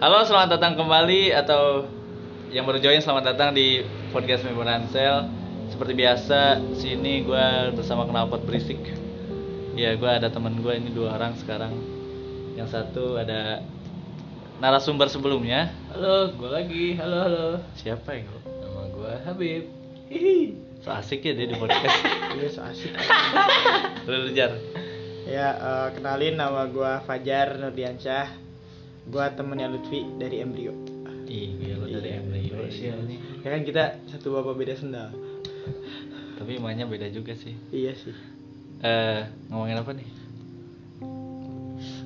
Halo, selamat datang kembali atau yang baru join selamat datang di podcast Member Ansel. Seperti biasa, sini gue bersama knalpot berisik. Ya, gue ada teman gue ini dua orang sekarang. Yang satu ada narasumber sebelumnya. Halo, gue lagi. Halo, halo. Siapa ya? Glo? Nama gue Habib. Hihi, so asik ya dia di podcast. Iya so asik. Lu ya eh, kenalin nama gua Fajar Nurdiansyah. Gua temennya Lutfi dari Embrio. Gila lu dari Iya, Embryo iya. Ya kan kita satu bapak beda sendal. Tapi emangnya beda juga sih. Iya sih. Eh, ngomongin apa nih?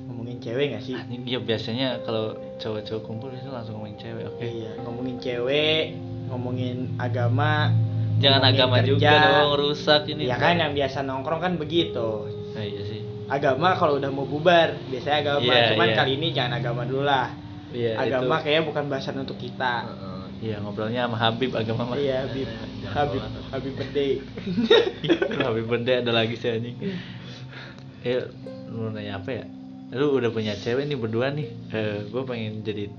Ngomongin cewek gak sih? Anjing, iya biasanya kalau cowok-cowok kumpul itu langsung ngomongin cewek, oke. Iya, ngomongin cewek, ngomongin agama. Jangan ngomongin agama juga kerja. dong, rusak ini. Ya kan yang biasa nongkrong kan begitu. Nah, iya. Agama kalau udah mau bubar, biasanya agama. Iya, Cuman iya. kali ini jangan agama dulu lah. Iya, agama itu. kayaknya bukan bahasan untuk kita. Iya, ngobrolnya sama Habib agama mah. Iya, Habib. Habib, Habib Bede. Habib benda ada lagi sih anjing. Eh, lu nanya apa ya? Lu udah punya cewek nih berdua nih. Eh, gue pengen jadi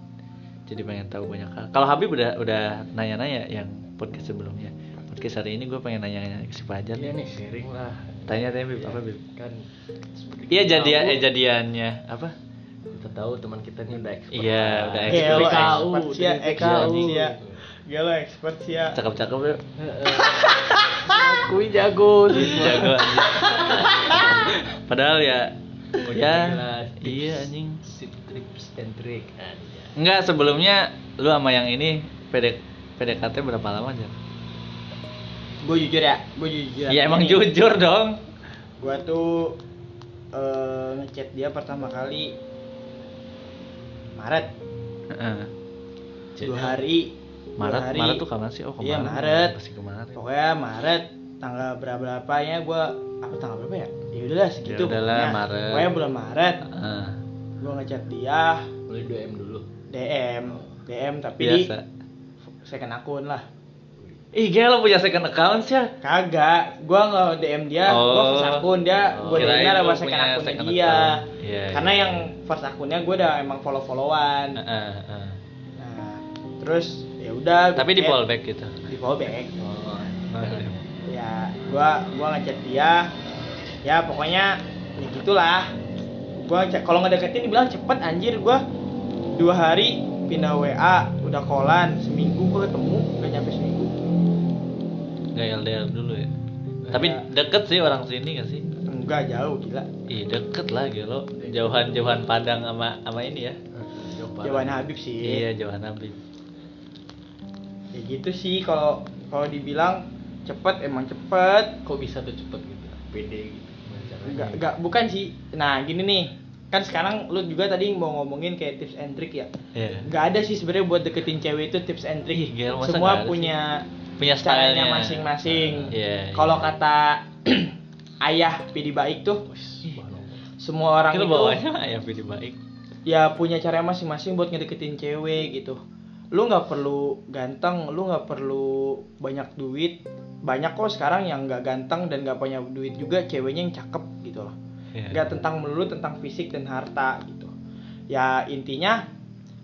jadi pengen tahu banyak hal. Kalau Habib udah udah nanya-nanya yang podcast sebelumnya. Podcast hari ini gue pengen nanya ke si Fajar Iya nih. nih, sharing lah. Tanya tanya Bib, Iya, apa Bib? Kan Iya jadian eh jadiannya apa? Kita tahu teman kita ini udah expert. Iya, udah Eh, expert. lo PKU, ya, PKU. sih ya. Gila expert sih ya. Cakep-cakep ya. Kui jago sih. Jago. Padahal ya ya iya anjing. Sip tips and trick aja. Enggak sebelumnya lu sama yang ini PD, PDKT berapa lama aja? Gue jujur ya, gue jujur. Ya emang jujur dong. Gua tuh eh, ngechat dia pertama kali Maret Heeh. dua hari dua Maret hari. Maret tuh kapan sih? Oh kemarin. Iya, Maret. Masih kemarin. pokoknya Maret tanggal berapa berapanya gue apa tanggal berapa ya ya udahlah segitu Ya udahlah, pokoknya. Maret. pokoknya bulan Maret Heeh. gue ngechat dia Boleh 2M dulu. DM DM tapi biasa. di second akun lah Ih, gila lo punya second account sih ya? kagak gue nggak DM dia Oh. first akun dia Oh, kirain DM lu lewat second akunnya second dia account. Iya, karena iya. yang first akunnya gue udah emang follow followan Heeh, heeh. nah terus ya udah gua Tapi di fallback gitu. di fallback Oh. ya gua gua ngechat dia ya pokoknya ya gitulah gua kalau ngedeketin dibilang cepet anjir gua dua hari pindah WA udah kolan seminggu gua ketemu udah nyampe seminggu Gak LDR dulu ya. Nggak. Tapi deket sih orang sini gak sih? enggak jauh gila. Ih deket lah lo Jauhan-jauhan Padang sama sama ini ya. Jauhan Habib sih. Iya jauhan Habib. Ya gitu sih kalau kalau dibilang cepet emang cepet. Kok bisa tuh cepet gitu? Pede gitu. Enggak enggak bukan sih. Nah gini nih. Kan sekarang lu juga tadi mau ngomongin kayak tips and trick ya. Iya. Nggak ada sih sebenarnya buat deketin cewek itu tips and trick. Ih, gila, nggak semua sih? Punya stylenya. masing-masing. Iya kalau kata ayah pidi baik tuh semua orang Kita itu bawanya ya video baik. ya punya cara masing-masing buat ngedeketin cewek gitu. Lu nggak perlu ganteng lu nggak perlu banyak duit. Banyak kok sekarang yang nggak ganteng dan nggak punya duit juga ceweknya yang cakep gitu loh. Iya. nggak tentang melulu tentang fisik dan harta gitu. Ya intinya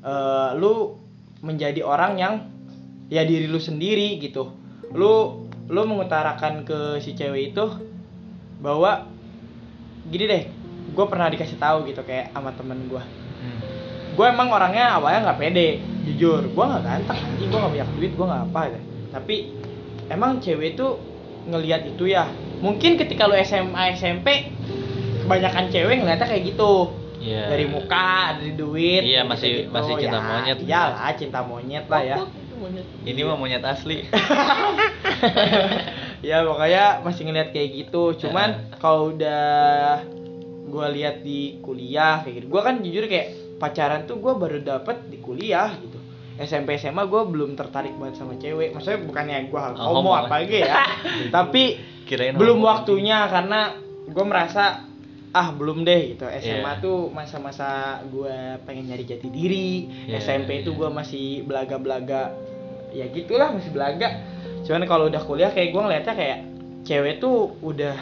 eh, lu menjadi orang yang ya diri lu sendiri gitu lu lu mengutarakan ke si cewek itu bahwa gini deh gue pernah dikasih tahu gitu kayak sama temen gue Hmm. gue emang orangnya awalnya nggak pede jujur gue nggak ganteng anjing gue nggak banyak duit gue nggak apa gitu tapi emang cewek itu ngelihat itu ya mungkin ketika lu SMA SMP kebanyakan cewek ngeliatnya kayak gitu Iya. dari muka dari duit Iya, kayak masih- gitu. masih cinta Ya, monyet. iyalah cinta monyet lah ya Ini mah monyet asli. Ya pokoknya masih ngeliat kayak gitu. Cuman kalau udah gue lihat di kuliah kayak gitu. Gue kan jujur kayak pacaran tuh gue baru dapet di kuliah gitu. SMP SMA gue belum tertarik banget sama cewek. Maksudnya bukannya gue Oh, homo apa gitu ya. Tapi Kirain belum homo. waktunya karena gue merasa ah belum deh gitu. SMA Iya. tuh masa-masa gue pengen nyari jati diri. Iya, SMP iya. itu gue masih belaga-belaga ya gitulah masih belaga cuman kalau udah kuliah kayak gue ngeliatnya kayak cewek tuh udah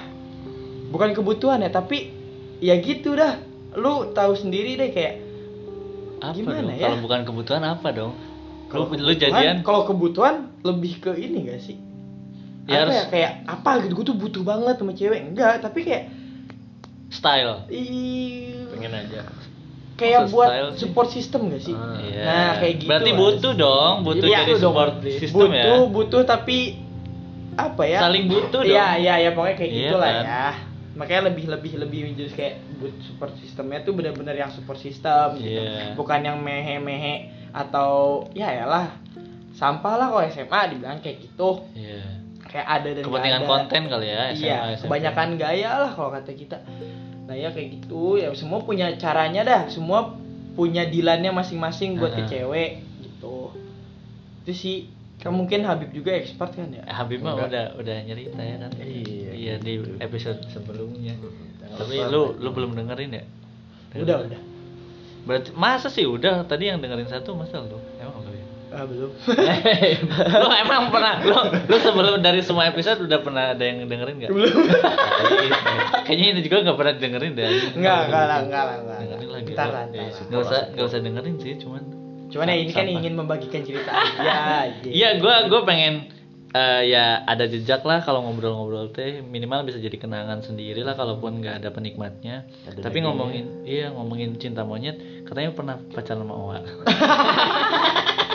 bukan kebutuhan ya tapi ya gitu dah lu tahu sendiri deh kayak apa Gimana dong? ya? Kalau bukan kebutuhan apa dong? Lu Kalau lu jadian kalau kebutuhan lebih ke ini gak sih Ya, apa harus- ya kayak apa gitu gue tuh butuh banget sama cewek enggak tapi kayak style. ih, pengen aja kayak buat style sih. support system gak sih Ah. Iya. Nah, kayak gitu Berarti lah. butuh dong, butuh Iya, jadi dong, support berarti. system butuh ya. butuh tapi apa ya Saling butuh dong. iya iya ya pokoknya kayak Iya gitulah kan? ya makanya lebih lebih lebih menjadi kayak but support sistemnya tuh benar-benar yang support system gitu Iya. bukan yang mehe mehe atau ya lah sampah lah kalau SMA dibilang kayak gitu Iya. kayak ada dan Kepentingan ada. konten kali ya SMA, iya SMP. kebanyakan gaya lah kalau kata kita nah ya kayak gitu ya semua punya caranya dah semua punya dilannya masing-masing buat ke Heeh. cewek gitu itu sih kan mungkin Habib juga expert kan ya Eh, Habib mah udah udah nyerita ya kan. Iya. Iya di episode sebelumnya. Tapi lu lu belum dengerin ya? udah udah Berarti masa sih udah tadi yang dengerin satu masa lu? Emang? Ah belum lu emang pernah lu lu sebelum dari semua episode udah pernah ada yang dengerin nggak? belum Kayaknya ini juga nggak pernah dengerin deh. enggak enggak lah enggak lah enggak Dengerin lagi. Ntar lu. lah, ntar lah. Nggak usah nggak usah dengerin sih, cuman. cuman ya ini kan ingin membagikan cerita aja Iya, gua gua pengen eh, ya ada jejak lah kalau ngobrol-ngobrol teh minimal bisa jadi kenangan sendiri lah kalaupun nggak ada penikmatnya. Ada Tapi ngomongin iya ngomongin cinta monyet katanya pernah pacaran sama Owa.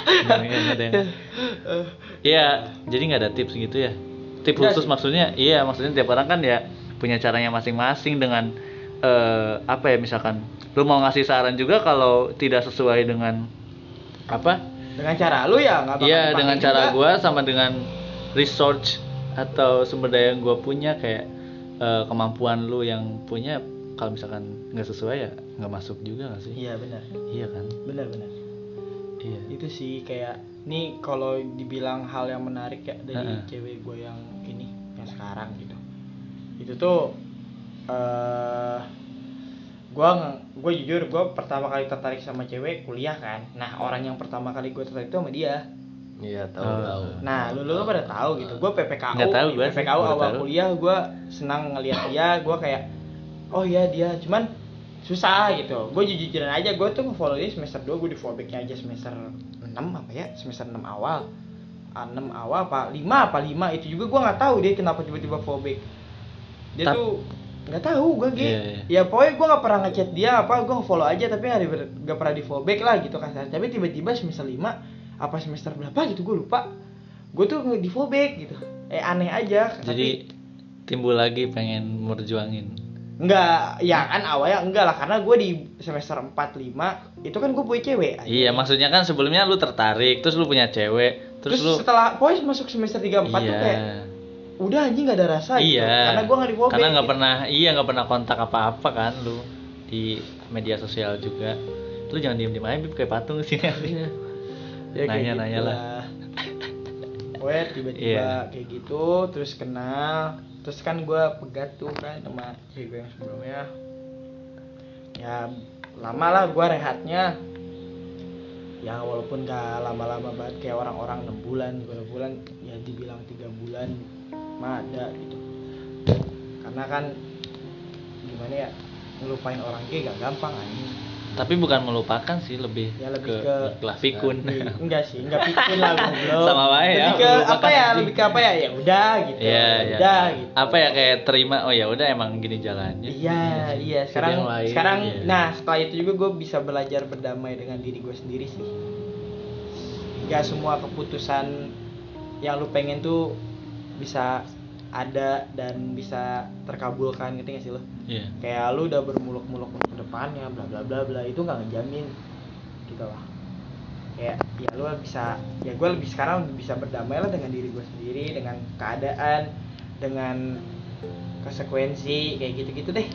Nggak ada yang- Iya, jadi nggak ada tips gitu ya. Tips khusus sih. maksudnya, iya maksudnya tiap orang kan ya punya caranya masing-masing dengan eh, apa ya misalkan lu mau ngasih saran juga kalau tidak sesuai dengan apa? dengan cara lu ya nggak Iya dengan cara juga. gua sama dengan research atau sumber daya yang gua punya kayak eh, kemampuan lu yang punya kalau misalkan nggak sesuai ya nggak masuk juga nggak sih? iya benar Iya kan? benar benar Iya. itu sih kayak nih kalau dibilang hal yang menarik ya dari Heeh. cewek gue yang ini yang sekarang gitu itu tuh eh gue gue jujur gue pertama kali tertarik sama cewek kuliah kan nah orang yang pertama kali gue tertarik itu sama dia iya tahu Oh. tahu nah lu lu pada tahu gitu gue PPKU Nggak tahu sih, PPKU awal tahu. kuliah gue senang ngeliat dia gue kayak oh iya dia cuman susah gitu. Gue jujur-jujuran aja gue tuh nge-follow dia semester 2 gue di follow backnya aja semester 6 apa ya? Semester 6 awal. Ah, 6 awal apa 5 apa 5 itu juga gue nggak tahu dia kenapa tiba-tiba follow back. Dia Tap- tuh nggak tahu gue gitu Iya, iya. ya pokoknya gue nggak pernah ngechat dia apa gue nge-follow aja tapi nggak pernah di follow back lah gitu kasar tapi tiba-tiba semester 5 apa semester berapa gitu gue lupa. Gue tuh di follow back gitu. Eh aneh aja Jadi timbul lagi pengen merjuangin. Enggak, ya kan awalnya enggak lah karena gue di semester 4 5 itu kan gue punya cewek. aja. Iya, maksudnya kan sebelumnya lu tertarik, terus lu punya cewek, terus, Terus, lu setelah pokoknya masuk semester 3 4 tuh iya. kayak udah anjing nggak ada rasa gitu. iya. Karena gue nggak di Karena nggak gitu. pernah iya nggak pernah kontak apa-apa kan lu di media sosial juga. Lu jangan diem-diem aja Bib, kayak patung sini. Ya, Nanya-nanya gitu lah. Pokoknya tiba-tiba Iya. kayak gitu terus kenal terus kan gue pegat tuh kan sama cewek gue yang sebelumnya. Ya lama lah gue rehatnya. Ya walaupun gak lama-lama banget kayak orang-orang 6 bulan 3 bulan ya dibilang tiga bulan mah ada gitu. Karena kan gimana ya ngelupain orang kayak gak gampang anjing Tapi bukan melupakan sih, lebih, Ya, lebih ke, ke- pikun. Iya, enggak sih enggak pikir lah goblok Sama wae ya, lebih ke apa ya lebih ke apa ya ya udah gitu Iya, ya iya. udah gitu Apa ya kayak terima, oh ya udah emang gini jalannya. Iya, iya. Sekarang, lain, sekarang, iya. nah setelah itu juga gue bisa belajar berdamai dengan diri gue sendiri sih. Gak semua keputusan yang lu pengen tuh bisa ada dan bisa terkabulkan gitu gak sih lo? Iya. Kayak lu udah bermuluk-muluk ke depannya, bla bla bla bla itu nggak ngejamin gitu lah. Kayak ya lu bisa, ya gue lebih sekarang bisa berdamai lah dengan diri gue sendiri, dengan keadaan, dengan konsekuensi kayak gitu-gitu deh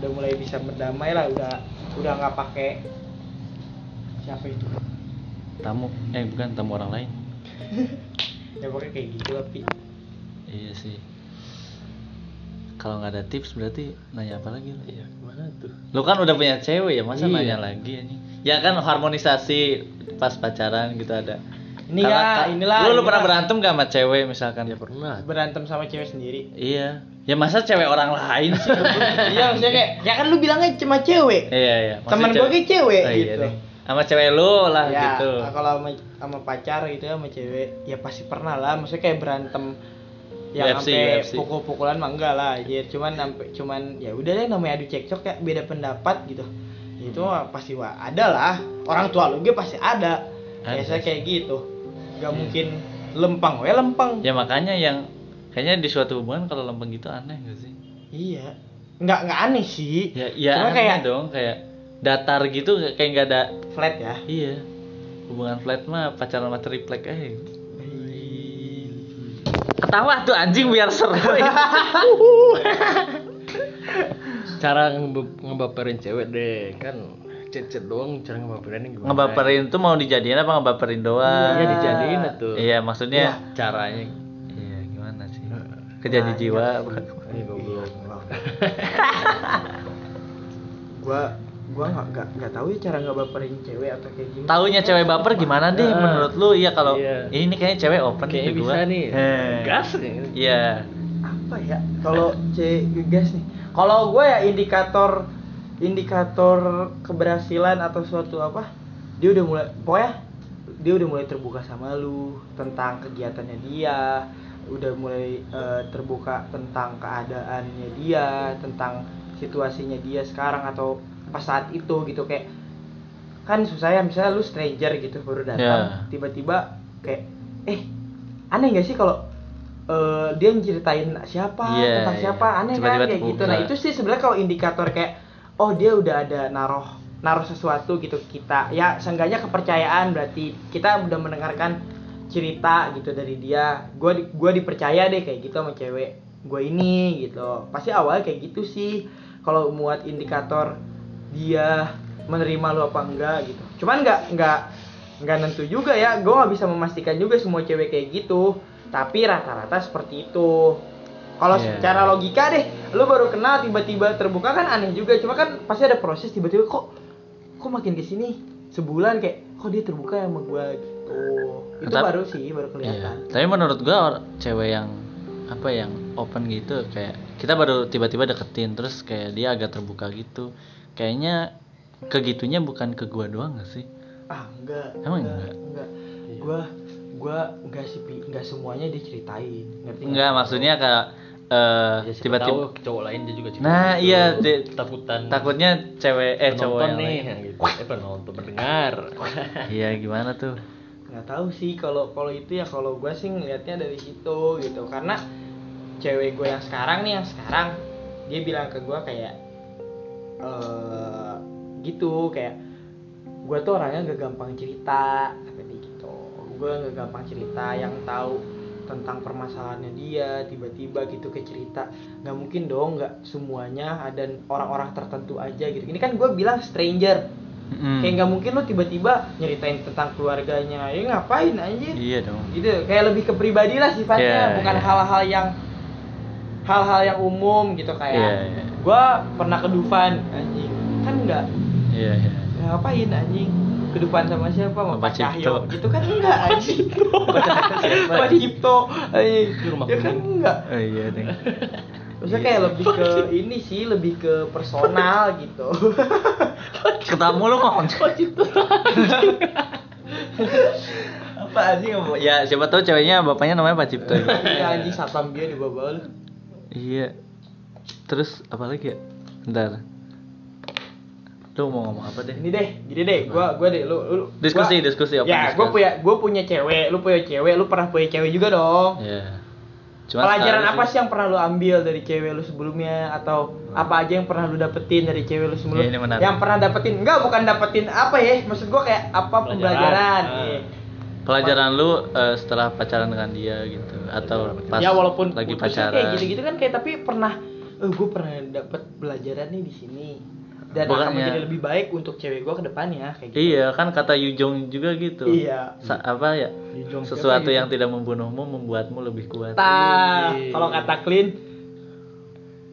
udah mulai bisa berdamai lah udah udah nggak pakai siapa itu Tamu, eh bukan tamu orang lain. ya pokoknya kayak gitu lah Pi. Iya sih. Kalau nggak ada tips berarti nanya apa lagi iya gimana tuh Lu kan udah punya cewek ya, masa Iya. nanya lagi anjing? Ya kan harmonisasi pas pacaran gitu ada. ini ya inilah Lu, lu inilah. pernah berantem gak sama cewek misalkan? ya pernah berantem sama cewek sendiri Iya. Ya masa cewek orang lain sih? iya maksudnya kayak ya kan lu bilangnya cuma cewek iya iya. Temen gue kayak cewek Oh, iya gitu deh. Sama cewek lu lah ya gitu. kalau sama, sama pacar gitu ya sama cewek ya pasti pernah lah maksudnya kayak berantem yang sampai pukul-pukulan mah enggak lah anjir. Cuman sampai cuman ya udah deh namanya adu cekcok kayak beda pendapat gitu. Ya itu pasti wah ada lah. Orang tua lu juga pasti ada. Biasa kayak gitu. Nggak mungkin lempang we lempang Ya makanya yang kayaknya di suatu hubungan kalau lempeng gitu aneh gak sih? iya. Nggak nggak aneh sih. Ya, ya Cuma aneh kayak dong kayak datar gitu kayak nggak ada flat ya? Iya. Hubungan flat mah pacaran sama triplek eh ketawa tuh anjing biar seru Cara ngebe- ngebaperin cewek deh kan chat-chat doang cara ngebaperinnya gimana? ngebaperin tuh mau dijadiin apa ngebaperin doang Iya dijadiin tuh. iya maksudnya caranya. iya gimana sih kejadi jiwa Eh goblok. gua gua nggak nggak nggak tahu ya cara nggak baperin cewek atau kayak gimana Taunya cewek baper gimana deh Ah, menurut lu? Iya kalau iya. ini kayaknya cewek open Kayaknya ke gua. bisa nih. Eh. Gas nih. Iya. apa ya kalau cewek ngegas nih kalau gue ya indikator indikator keberhasilan atau suatu apa dia udah mulai pokoknya dia udah mulai terbuka sama lu tentang kegiatannya dia udah mulai eh, terbuka tentang keadaannya dia tentang situasinya dia sekarang atau pas saat itu gitu kayak kan susah ya misalnya lu stranger gitu baru datang Ya. tiba-tiba kayak eh aneh gak sih kalau eh, dia ceritain siapa Iya, tentang iya. siapa aneh Tiba-tiba kan kayak gitu. nah itu sih sebenarnya kalau indikator kayak oh dia udah ada naruh naruh sesuatu gitu kita. Ya seenggaknya kepercayaan berarti kita udah mendengarkan cerita gitu dari dia. Gue di, gua dipercaya deh kayak gitu sama cewek gue ini gitu. Pasti awal kayak gitu sih. Kalau muat indikator dia menerima lu apa enggak gitu. Cuman nggak nggak nggak nentu juga ya. Gue nggak bisa memastikan juga semua cewek kayak gitu. Tapi rata-rata seperti itu. Kalau Iya. secara logika deh lu baru kenal tiba-tiba terbuka kan aneh juga. Cuma kan pasti ada proses tiba-tiba kok kok makin ke sini sebulan kayak kok dia terbuka sama gue gitu. Itu Tapi- baru sih baru Iya. kelihatan Tapi menurut or- cewek yang apa yang open gitu kayak kita baru tiba-tiba deketin terus kayak dia agak terbuka gitu. Kayaknya kegitunya bukan ke gua doang gak sih? ah enggak Emang enggak enggak gue gue enggak sih Pi. enggak semuanya diceritain ngerti nggak? Enggak, maksudnya kayak eh, Ya, tiba-tiba tahu cowok lain dia juga cerita Nah, gitu. iya, di- takutan takutnya cewek eh cowok yang nih lain. gitu. Eh penonton pendengar. Iya, gimana tuh? nggak tahu sih kalau kalau itu ya kalau gue sih ngelihatnya dari situ gitu karena cewek gue yang sekarang nih yang sekarang dia bilang ke gue kayak eh gitu kayak gue tuh orangnya gak gampang cerita kata dia gitu gue gak gampang cerita yang tahu tentang permasalahannya dia tiba-tiba gitu ke cerita nggak mungkin dong nggak semuanya ada orang-orang tertentu aja gitu ini kan gue bilang stranger Mm-mm. kayak nggak mungkin lo tiba-tiba nyeritain tentang keluarganya ya ngapain anjir Iya dong. gitu kayak lebih ke pribadi lah sifatnya Iya, bukan iya. hal-hal yang hal-hal yang umum gitu kayak Iya, iya. Gua pernah ke Dufan anjing. Kan enggak Iya, iya. ngapain anjing? Ke Dufan sama siapa Pak Cipto. Cahyo gitu kan enggak anjing? Pak Cipto. Anjing. Ya kan enggak Oh iya deh. Maksudnya kayak lebih ke ini sih lebih ke personal gitu. Ketemu lu ngomong apa anjing ya siapa tahu ceweknya bapaknya namanya Pak Cipto. Ya anjing satpam dia di bawah lu. Iya terus apa lagi ya? Bentar. Lu mau ngomong apa deh? Ini deh gini deh. Gua gua deh lu, lu Diskusi, gua- diskusi, open ya gua discuss. punya gua punya cewek lu punya cewek lu pernah punya cewek juga dong. Ya pelajaran sekarang apa sih. yang pernah lu ambil dari cewek lu sebelumnya? Atau apa aja yang pernah lu dapetin dari cewek lu sebelumnya Ya, menarik. yang pernah dapetin? Enggak bukan dapetin apa ya? Maksud gua kayak apa Pelajaran. pembelajaran. Ah. Iya. pelajaran lu eh, setelah pacaran dengan dia gitu atau pas ya walaupun lagi pacaran kayak gitu-gitu kan kayak tapi pernah eh gue pernah dapet pelajaran nih di sini dan akan Bukannya- menjadi lebih baik untuk cewek gue ke depannya kayak gitu iya kan kata Yujong juga gitu Iya. Sa- apa ya Yujong sesuatu gitu? yang tidak membunuhmu membuatmu lebih kuat Tah, Wih. kalau kata clean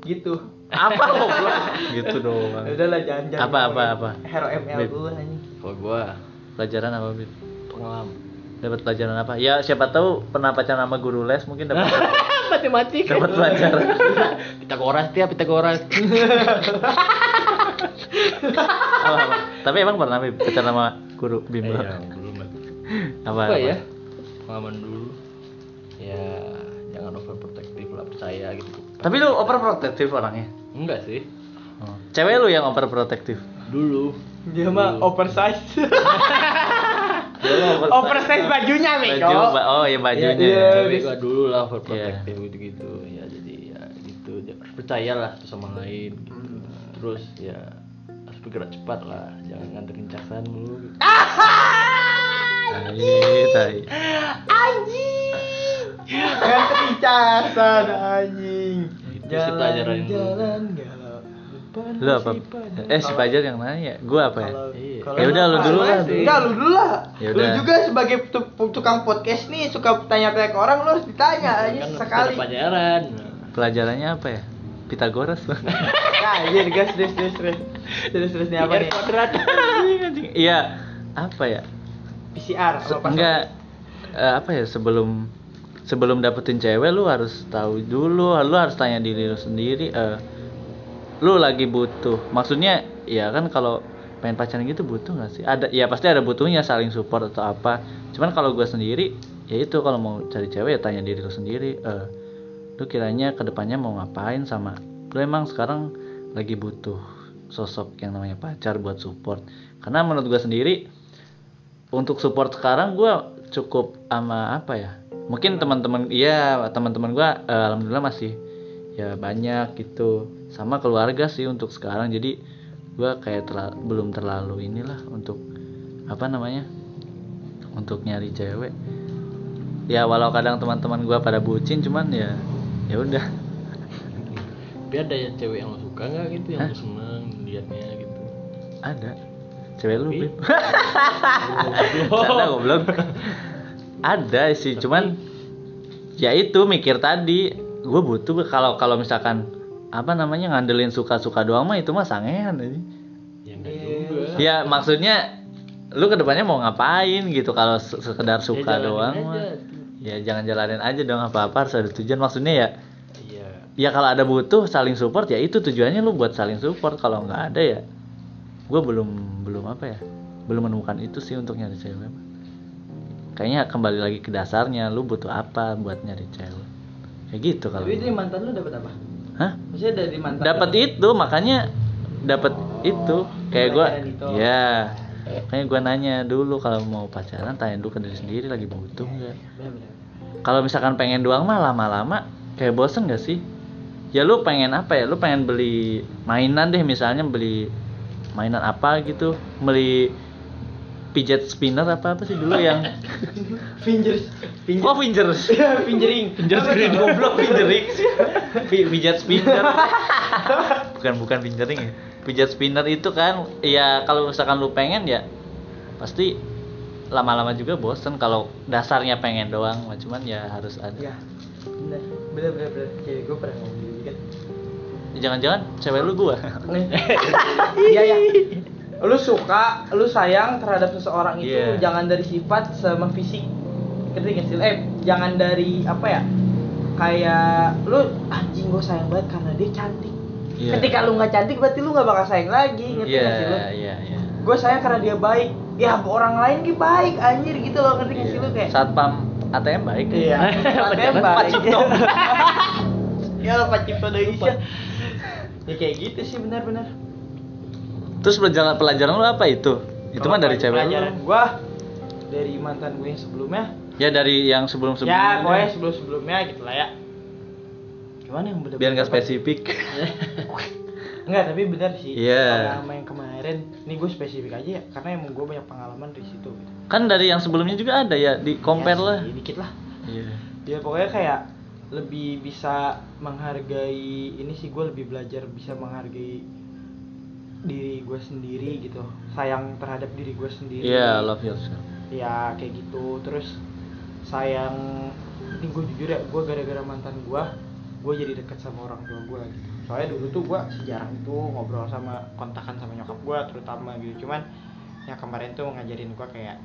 gitu. apa goblok gitu doang Ya Udahlah jangan jangan. Apa, apa, apa? Hero ML dulu anjing. Kalau gua pelajaran apa Bib? pengalaman dapat pelajaran apa? Ya siapa tahu pernah pacaran sama guru les mungkin dapat matematika. dapat pelajaran. Pitagoras tiap Pitagoras. Apa, apa. tapi emang pernah Bib, pacaran sama guru bimbel Iya, belum apa, apa ya? Pengalaman dulu. Ya jangan overprotective lah percaya gitu. Tapi lu overprotective orangnya? Enggak sih. Oh. cewek lu yang overprotective? Dulu. Dia mah oversize. oversize bajunya, Beko. baju ba- oh ya bajunya Iya, iya. cewek gua dulu lah overprotective gitu gitu ya jadi ya gitu Ya, harus percaya lah satu sama lain gitu. terus ya harus bergerak cepat lah jangan nganterin casan mulu gitu. tai Anjing. Kan kepicasan anjing. Itu lu apa eh si Fajar yang nanya gua apa ya Iya. Ya udah, lu dulu lah. Enggak, lu dulu lah. Ya Lu juga sebagai tu- tukang podcast nih suka tanya-tanya ke orang lu harus ditanya aja kan sekali. pelajaran pelajarannya apa ya Pitagoras bang Nah, anjir guys, terus terus terus. Terus terus nih apa nih? kuadrat iya apa ya PCR enggak eh, apa ya sebelum sebelum dapetin cewek lu harus tahu dulu lu harus tanya diri lu sendiri eh lu lagi butuh. Maksudnya ya kan kalau pengen pacaran gitu butuh nggak sih? Ada ya pasti ada butuhnya saling support atau apa. Cuman kalau gue sendiri ya itu kalau mau cari cewek ya tanya diri lu sendiri eh lu kiranya ke depannya mau ngapain sama lu? Emang sekarang lagi butuh sosok yang namanya pacar buat support. Karena menurut gue sendiri untuk support sekarang gue cukup sama apa ya? Mungkin teman-teman iya teman-teman gue alhamdulillah masih ya banyak gitu sama keluarga sih untuk sekarang jadi gue kayak terla- belum terlalu inilah untuk apa namanya untuk nyari cewek ya walau kadang teman-teman gue pada bucin cuman ya ya udah tapi ada ya cewek yang lo suka nggak gitu yang Hah? lo seneng liatnya gitu ada cewek lu Bib. Canda goblok. Ada sih, cuman ya itu mikir tadi, gue butuh kalau kalau misalkan apa namanya ngandelin suka-suka doang mah itu mah sangean aja. ya juga Ya maksudnya lu ke depannya mau ngapain gitu kalau se- sekedar suka jalanin doang aja. mah. Ya jangan jalanin aja dong apa-apa harus ada tujuan maksudnya ya. iya Ya kalau ada butuh saling support ya itu tujuannya lu buat saling support kalau nggak ada ya gue belum belum apa ya belum menemukan itu sih untuk nyari cewek kayaknya kembali lagi ke dasarnya lu butuh apa buat nyari cewek kayak gitu kalau dari mantan lu dapat apa? Hah? Maksudnya dari mantan. dapat itu makanya dapat itu. Kayak itu. ya kayak gue nanya dulu kalau mau pacaran tanya dulu ke diri sendiri lagi butuh nggak? Benar-benar. kalau misalkan pengen doang mah lama-lama kayak bosen gak sih? Ya lu pengen apa ya? Lu pengen beli mainan deh misalnya beli mainan apa gitu. Beli pijat spinner apa apa sih dulu yang Fingers. Fingers. oh fingers Fingering. Finger screen goblok fingering Pi- pijat spinner bukan bukan fingering ya pijat spinner itu kan ya kalau misalkan lu pengen ya pasti lama-lama juga bosen kalau dasarnya pengen doang cuman ya harus ada Ya. Benar benar benar. Cewek gue pernah ngomong gitu kan. jangan-jangan cewek lu gua Iya ya. Lu suka, lu sayang terhadap seseorang itu Iya. jangan dari sifat sama fisik. Ngerti gak sih? Eh, jangan dari apa ya? Kayak lu anjing gue sayang banget karena dia cantik. Iya. Ketika lu nggak cantik berarti lu nggak bakal sayang lagi, ngerti iya gak sih lu? iya iya Gue sayang karena dia baik. Ya orang lain ki baik anjir gitu loh, ngerti gak sih lu kayak? satpam ATM baik Iya. Pak baik. Ya Pak Cipto Indonesia. Ya kayak gitu sih benar-benar. Terus pelajaran pelajaran lu apa itu? Itu mah dari cewek pelajaran lu gua? Dari mantan gue yang sebelumnya? Ya dari yang sebelum sebelumnya ya pokoknya sebelum sebelumnya gitu lah ya. Gimana yang bener biar nggak spesifik. Enggak, tapi benar sih. Iya. Sama yang kemarin ini gue spesifik aja ya karena emang gue banyak pengalaman di situ gitu. kan dari yang sebelumnya juga ada ya di compare Ya lah. sih, dikit lah. Iya. Ya pokoknya kayak lebih bisa menghargai ini sih gue lebih belajar bisa menghargai diri gue sendiri gitu. Sayang terhadap diri gue sendiri. Iya love yourself ya kayak gitu. Terus sayang ini gue jujur ya gue gara-gara mantan gue gue jadi deket sama orang tua gue gitu. Soalnya dulu tuh gue sejarang itu ngobrol sama kontakan sama nyokap gue terutama gitu. Cuman yang kemarin tuh ngajarin gue kayak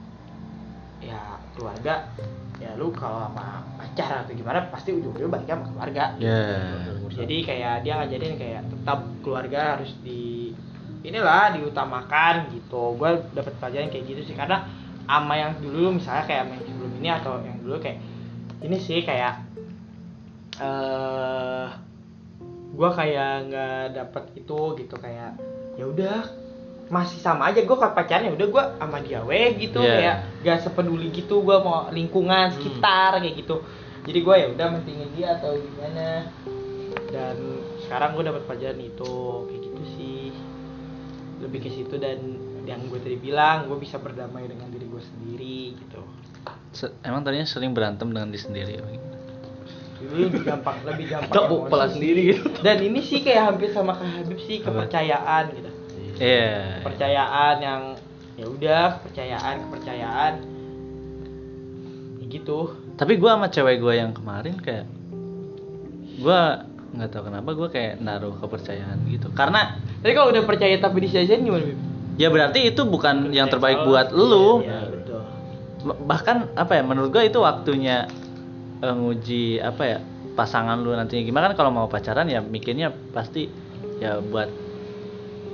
ya keluarga ya lu kalau sama pacar atau gimana pasti ujung-ujungnya balik sama keluarga. Ya jadi kayak dia ngajarin kayak tetap keluarga harus di inilah diutamakan gitu. Gue dapet pelajaran kayak gitu sih. Karena ama yang dulu misalnya kayak sama yang sebelum ini atau yang dulu kayak ini sih kayak eh gue kayak nggak dapet itu gitu. Kayak ya udah masih sama aja. Gue kalau pacarnya udah gue sama dia weh gitu. Iya. kayak gak sepeduli gitu gue mau lingkungan sekitar kayak gitu. Jadi gue ya udah mentingin dia atau gimana. Dan sekarang gue dapat pelajaran itu kayak gitu sih lebih ke situ dan yang gue tadi bilang gue bisa berdamai dengan diri gue sendiri gitu Se- emang tadinya sering berantem dengan diri sendiri? Dulu lebih gampang lebih gampang Atau sih. sendiri gitu. dan ini sih kayak hampir sama kayak Habib sih kepercayaan gitu iya kepercayaan yang ya udah kepercayaan kepercayaan ya gitu tapi gua sama cewek gua yang kemarin kayak gua nggak tahu kenapa gua kayak naruh kepercayaan gitu. Karena tapi kalau udah percaya tapi disiasain gimana ya berarti itu bukan yang terbaik buat lu. Iya, betul. Ba- bahkan apa ya menurut gua itu waktunya eh, nguji apa ya pasangan lu nantinya gimana. Kan kalau mau pacaran ya mikirnya pasti ya buat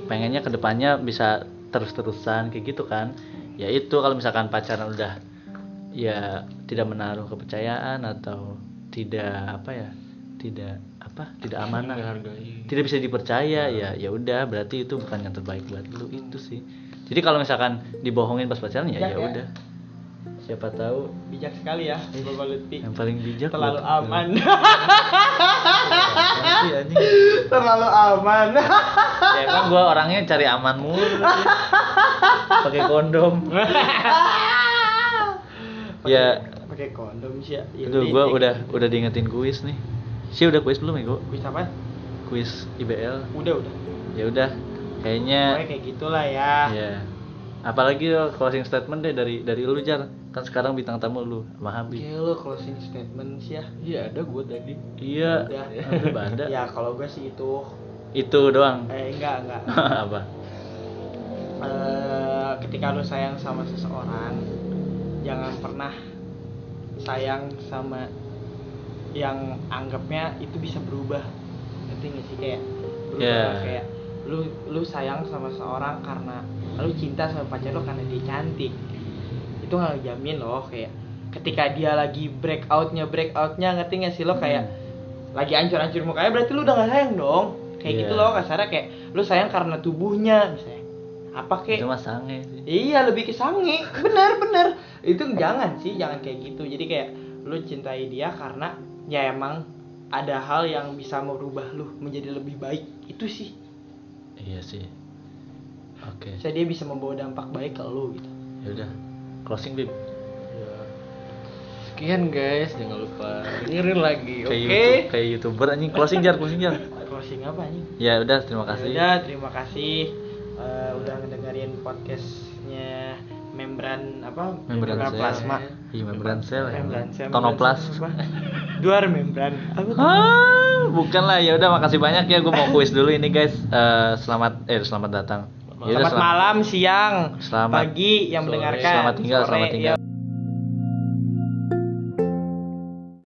pengennya ke depannya bisa terus-terusan kayak gitu kan. Ya itu kalau misalkan pacaran udah ya tidak menaruh kepercayaan atau tidak apa ya tidak apa tidak amanah. tidak bisa dipercaya ya ya udah berarti itu bukan yang terbaik buat lu itu sih. Jadi kalau misalkan dibohongin pas pacaran ya ya ya. udah. Siapa tahu. Bijak sekali ya Bapak Lutfi. yang paling bijak terlalu buat- aman. Terlalu aman. Ya kan gua orangnya cari aman mulu pakai kondom. Ya. Pakai kondom sih ya Ya itu udah, gua intinya. udah udah diingetin kuis nih sih udah kuis belum ya gua kuis apa? Kuis IBL udah udah. Ya udah kayaknya Pokoknya kayak gitulah ya. Ya apalagi lo closing statement deh dari dari lu jar. Kan sekarang bintang tamu lu sama Habib. Oke lo closing statement sih ya. Iya ada gue tadi. iya. Udah. Habib ada. Ya kalau gue sih itu. Itu doang? Eh enggak enggak. Apa? Eh, ketika lu sayang sama seseorang jangan pernah sayang sama yang anggapnya itu bisa berubah. Ngerti gak sih? Kayak berubah Yeah. kayak lu lu sayang sama seorang karena lu cinta sama pacar lu karena dia cantik. Itu nggak jamin loh kayak ketika dia lagi breakoutnya breakoutnya ngerti gak sih lo? Kayak lagi ancur-ancur mukanya berarti lu udah gak sayang dong. Kayak Iya. gitu loh kasarnya kayak lu sayang karena tubuhnya misalnya. Apa kayak itu sange sih. Iya lebih ke sange, bener bener. Itu jangan sih, jangan kayak gitu. Jadi kayak lu cintai dia karena ya emang ada hal yang bisa merubah lu menjadi lebih baik. Itu sih. iya sih oke Saya dia bisa membawa dampak baik ke lu gitu. ya udah closing bib Ya. Sekian guys, jangan lupa dengerin lagi, oke? kayak YouTube, kayak youtuber anjing closing jar closing jar Closing apa nih? ya udah terima kasih Udah, terima kasih eh, udah ngedengerin podcastnya membran apa? membran sel plasma. iya membran sel ya. Membran sel. tonoplas membran? Duar membran. Ah bukan lah ya udah makasih banyak ya gue mau kuis dulu ini guys Eh, selamat eh selamat datang Ya udah, Selamat malam, siang, Selamat- pagi yang sore, mendengarkan. selamat tinggal, sore, selamat tinggal. ya.